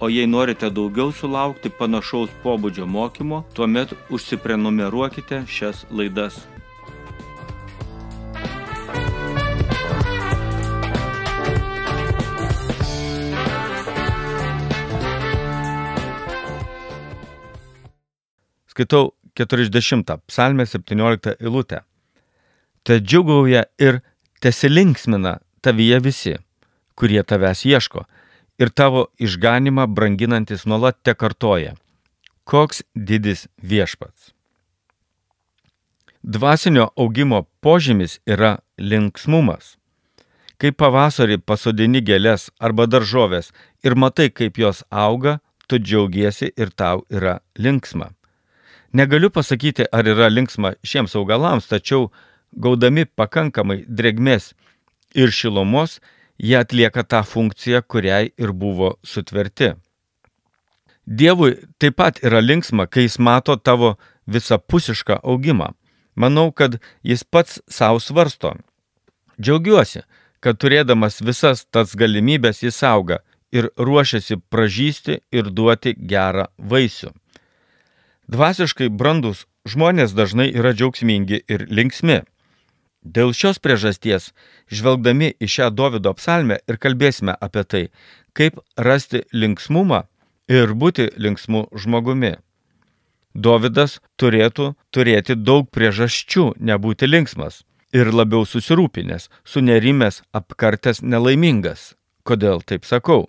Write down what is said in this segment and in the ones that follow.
O jei norite daugiau sulaukti panašaus pobūdžio mokymo, tuomet užsiprenumeruokite šias laidas. Skaitau 40 psalmė 17 eilutę. Te džiugauja ir tesilinksmina tavyje visi, kurie tavęs ieško ir tavo išganimą branginantis nuolat te kartoja. Koks didis viešpats. Dvasinio augimo požymis yra linksmumas. Kai pavasarį pasodini gėlės arba daržovės ir matai, kaip jos auga, tu džiaugiesi ir tau yra linksma. Negaliu pasakyti, ar yra linksma šiems augalams, tačiau gaudami pakankamai drėgmės ir šilumos, jie atlieka tą funkciją, kuriai ir buvo sutverti. Dievui taip pat yra linksma, kai jis mato tavo visapusišką augimą. Manau, kad jis pats savo svarsto. Džiaugiuosi, kad turėdamas visas tas galimybės jis auga ir ruošiasi pražysti ir duoti gerą vaisių. Dvasiškai brandus žmonės dažnai yra džiaugsmingi ir linksmi. Dėl šios priežasties, žvelgdami į šią Davido psalmę ir kalbėsime apie tai, kaip rasti linksmumą ir būti linksmu žmogumi. Davidas turėtų turėti daug priežasčių nebūti linksmas ir labiau susirūpinęs, sunerimęs, apkartęs, nelaimingas. Kodėl taip sakau?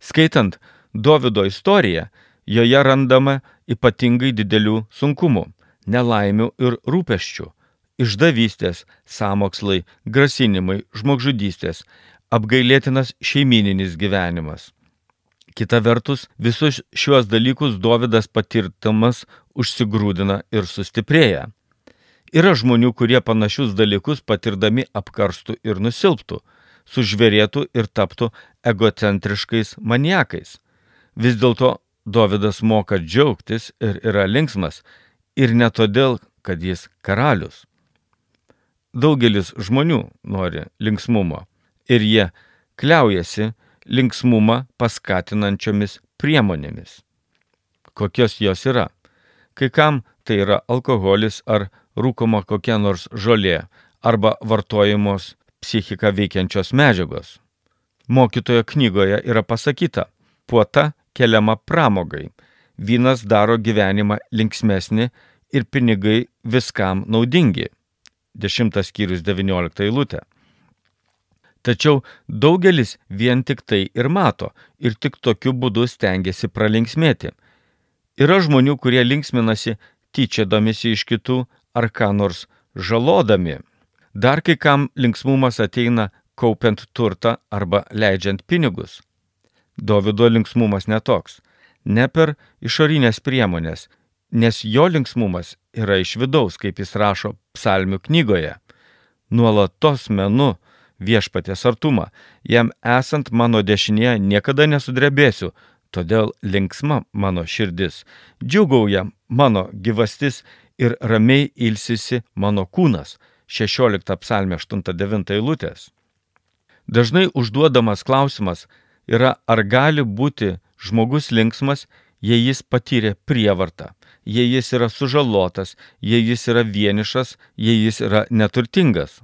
Skaitant Davido istoriją, joje randama ypatingai didelių sunkumų, nelaimių ir rūpeščių išdavystės, samokslai, grasinimai, žmogžudystės, apgailėtinas šeimininis gyvenimas. Kita vertus, visus šiuos dalykus Dovydas patirtamas užsigrūdina ir sustiprėja. Yra žmonių, kurie panašius dalykus patirdami apkarstų ir nusilptų, sužvėrėtų ir taptų egocentriškais maniakais. Vis dėlto Dovydas moka džiaugtis ir yra linksmas, ir ne todėl, kad jis karalius. Daugelis žmonių nori linksmumo ir jie kliaujasi linksmumą paskatinančiomis priemonėmis. Kokios jos yra? Kai kam tai yra alkoholis ar rūkoma kokia nors žolė arba vartojamos psichiką veikiančios medžiagos. Mokytojo knygoje yra pasakyta, puota keliama pramogai, vynas daro gyvenimą linksmesnį ir pinigai viskam naudingi 10 skyrius 19 eilutė. Tačiau daugelis vien tik tai ir mato ir tik tokiu būdu stengiasi pralinksmėti. Yra žmonių, kurie linksminasi tyčiadomisi iš kitų ar ką nors žalodami. Dar kai kam linksmumas ateina kaupiant turtą arba leidžiant pinigus. Dovido linksmumas netoks. Ne per išorinės priemonės, nes jo linksmumas yra iš vidaus, kaip jis rašo psalmių knygoje. Nuolatos menu viešpatės artumą, jam esant mano dešinėje niekada nesudrebėsiu, todėl linksma mano širdis, džiugauja mano gyvastis ir ramiai ilsisi mano kūnas. 16 psalmė 8-9 eilutės. Dažnai užduodamas klausimas yra, ar gali būti žmogus linksmas, jei jis patyrė prievartą jei jis yra sužalotas, jei jis yra vienišas, jei jis yra neturtingas.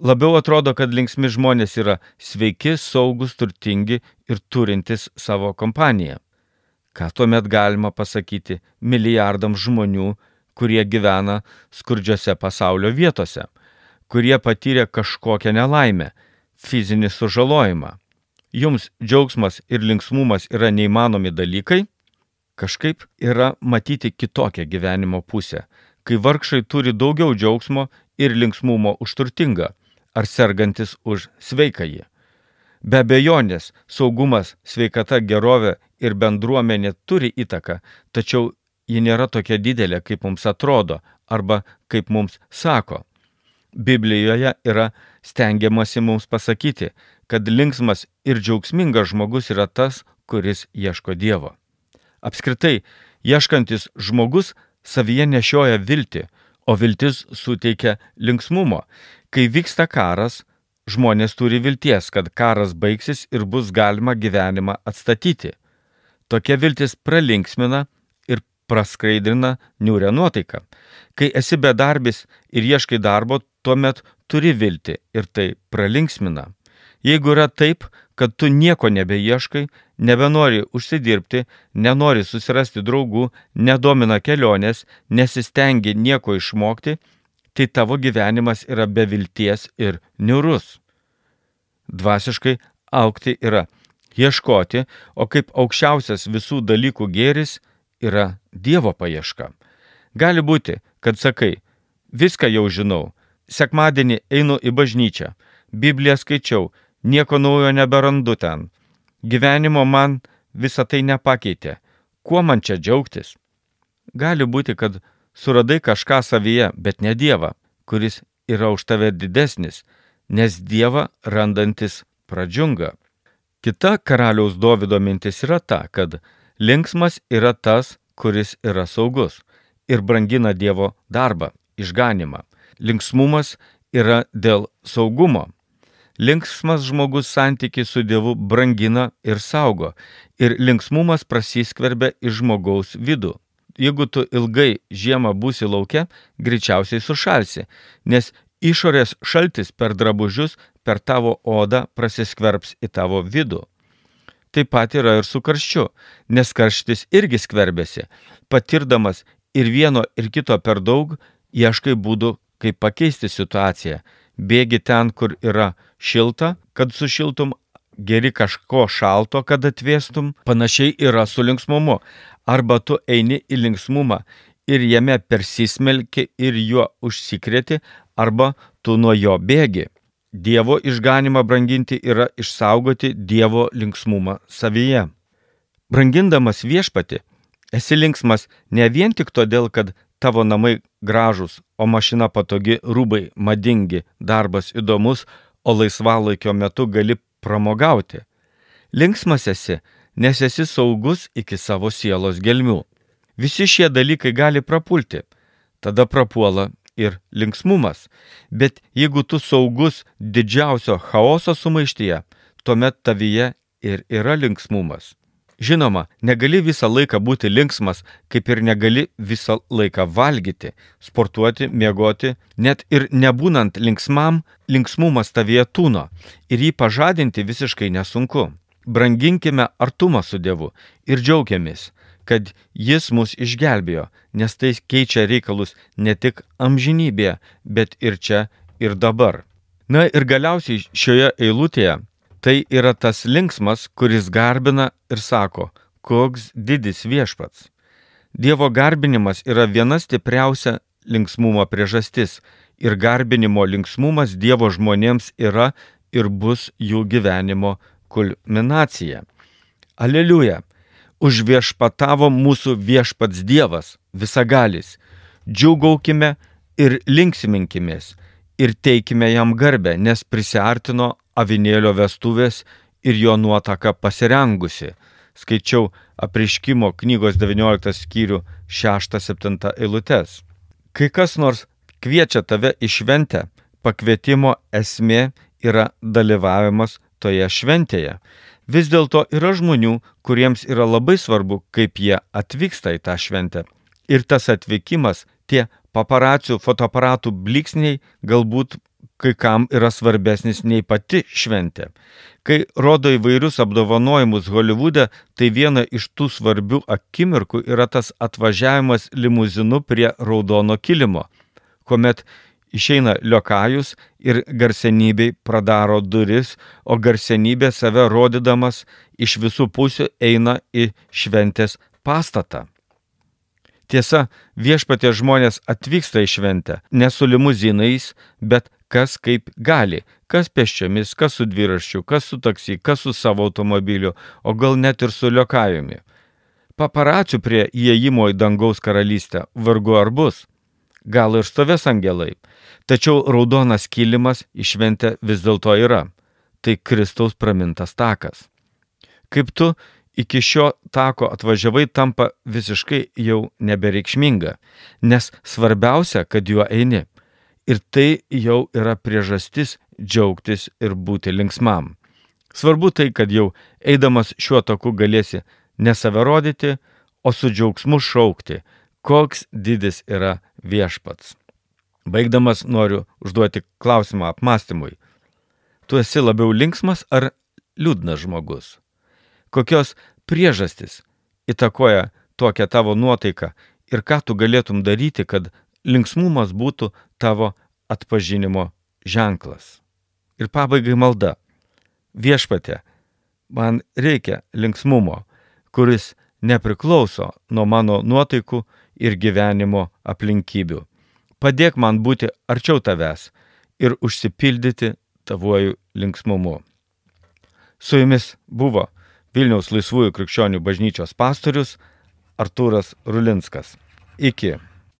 Labiau atrodo, kad linksmi žmonės yra sveiki, saugus, turtingi ir turintys savo kompaniją. Ką tuomet galima pasakyti milijardams žmonių, kurie gyvena skurdžiose pasaulio vietose, kurie patyrė kažkokią nelaimę, fizinį sužalojimą. Jums džiaugsmas ir linksmumas yra neįmanomi dalykai? Kažkaip yra matyti kitokią gyvenimo pusę, kai vargšai turi daugiau džiaugsmo ir linksmumo už turtingą, ar sergantis už sveikąjį. Be abejonės, saugumas, sveikata, gerovė ir bendruomenė turi įtaką, tačiau ji nėra tokia didelė, kaip mums atrodo arba kaip mums sako. Biblijoje yra stengiamasi mums pasakyti, kad linksmas ir džiaugsmingas žmogus yra tas, kuris ieško Dievo. Apskritai, ieškantis žmogus savyje nešioja viltį, o viltis suteikia linksmumo. Kai vyksta karas, žmonės turi vilties, kad karas baigsis ir bus galima gyvenimą atstatyti. Tokia viltis pralinksmina ir praskaidrina niūrę nuotaiką. Kai esi bedarbis ir ieškai darbo, tuomet turi vilti ir tai pralinksmina. Jeigu yra taip, kad tu nieko nebeieškai, nebenori užsidirbti, nenori susirasti draugų, nedomina kelionės, nesistengi nieko išmokti, tai tavo gyvenimas yra be vilties ir niurus. Dvasiškai aukti yra ieškoti, o kaip aukščiausias visų dalykų gėris yra Dievo paieška. Gali būti, kad sakai, viską jau žinau, sekmadienį einu į bažnyčią, Bibliją skaičiau, nieko naujo neberandu ten. Gyvenimo man visą tai nepakeitė. Kuo man čia džiaugtis? Gali būti, kad suradai kažką savyje, bet ne Dievą, kuris yra už tave didesnis, nes Dievą randantis pradžiunga. Kita karaliaus Dovido mintis yra ta, kad linksmas yra tas, kuris yra saugus ir brangina Dievo darbą, išganimą. Linksmumas yra dėl saugumo. Linksmas žmogus santykiai su Dievu brangina ir saugo, ir linksmumas prasiskverbia į žmogaus vidų. Jeigu tu ilgai žiemą būsi laukia, greičiausiai sušalsi, nes išorės šaltis per drabužius, per tavo odą prasiskverbs į tavo vidų. Taip pat yra ir su karščiu, nes karštis irgi skverbėsi. Patirdamas ir vieno ir kito per daug, ieškai būdų, kaip pakeisti situaciją. Bėgi ten, kur yra šilta, kad sušiltum, geri kažko šalto, kad atvėstum. Panašiai yra su linksmumu. Arba tu eini į linksmumą ir jame persismelki ir juo užsikrėti, arba tu nuo jo bėgi. Dievo išganimą branginti yra išsaugoti Dievo linksmumą savyje. Brangindamas viešpati, esi linksmas ne vien tik todėl, kad tavo namai gražus, o mašina patogi, rūbai madingi, darbas įdomus, o laisvalaikio metu gali pramogauti. Linksmas esi, nes esi saugus iki savo sielos gelmių. Visi šie dalykai gali prapulti. Tada prapuola ir linksmumas. Bet jeigu tu saugus didžiausio chaoso sumaištyje, tuomet tavyje ir yra linksmumas. Žinoma, negali visą laiką būti linksmas, kaip ir negali visą laiką valgyti, sportuoti, miegoti, net ir nebūnant linksmam, linksmumas tavyje tūno ir jį pažadinti visiškai nesunku. Branginkime artumą su Dievu ir džiaugiamės, kad Jis mus išgelbėjo, nes tai keičia reikalus ne tik amžinybėje, bet ir čia ir dabar. Na ir galiausiai šioje eilutėje Tai yra tas linksmas, kuris garbina ir sako, koks didis viešpats. Dievo garbinimas yra viena stipriausia linksmumo priežastis ir garbinimo linksmumas Dievo žmonėms yra ir bus jų gyvenimo kulminacija. Aleliuja! Užviešpatavo mūsų viešpats Dievas, visagalis. Džiaugaukime ir linksiminkimės ir teikime jam garbę, nes prisartino avinėlio vestuvės ir jo nuotaka pasirengusi. Skaičiau apriškimo knygos 19 skyrių 6-7 eilutes. Kai kas nors kviečia tave į šventę, pakvietimo esmė yra dalyvavimas toje šventėje. Vis dėlto yra žmonių, kuriems yra labai svarbu, kaip jie atvyksta į tą šventę. Ir tas atvykimas, tie paparacijų fotoaparatų bliksniai galbūt kai kam yra svarbesnis nei pati šventė. Kai rodo įvairius apdovanojimus Holivude, tai viena iš tų svarbių akimirkų yra tas atvažiavimas limuzinu prie raudono kilimo, kuomet išeina liokajus ir garsenybei pradaro duris, o garsenybė save rodydamas iš visų pusių eina į šventės pastatą. Tiesa, viešpatė žmonės atvyksta į šventę ne su limuzinais, bet kas kaip gali, kas peščiomis, kas su dviraščiu, kas su taksi, kas su savo automobiliu, o gal net ir su liokajumi. Paparacių prie įėjimo į dangaus karalystę vargu ar bus. Gal ir stovės angelai. Tačiau raudonas kilimas išventę vis dėlto yra. Tai Kristaus pramintas takas. Kaip tu iki šio tako atvažiavai tampa visiškai jau nebereikšminga, nes svarbiausia, kad juo eini. Ir tai jau yra priežastis džiaugtis ir būti linksmam. Svarbu tai, kad jau eidamas šiuo taku galėsi ne save rodyti, o su džiaugsmu šaukti, koks didis yra viešpats. Baigdamas noriu užduoti klausimą apmastymui. Tu esi labiau linksmas ar liūdnas žmogus? kokios priežastys įtakoja tokią tavo nuotaiką ir ką tu galėtum daryti, kad linksmumas būtų tavo atpažinimo ženklas. Ir pabaigai malda. Viešpatė, man reikia linksmumo, kuris nepriklauso nuo mano nuotaikų ir gyvenimo aplinkybių. Padėk man būti arčiau tavęs ir užsipildyti tavuoju linksmumu. Su jumis buvo Vilniaus laisvųjų krikščionių bažnyčios pastorius Artūras Rulinskas. Iki.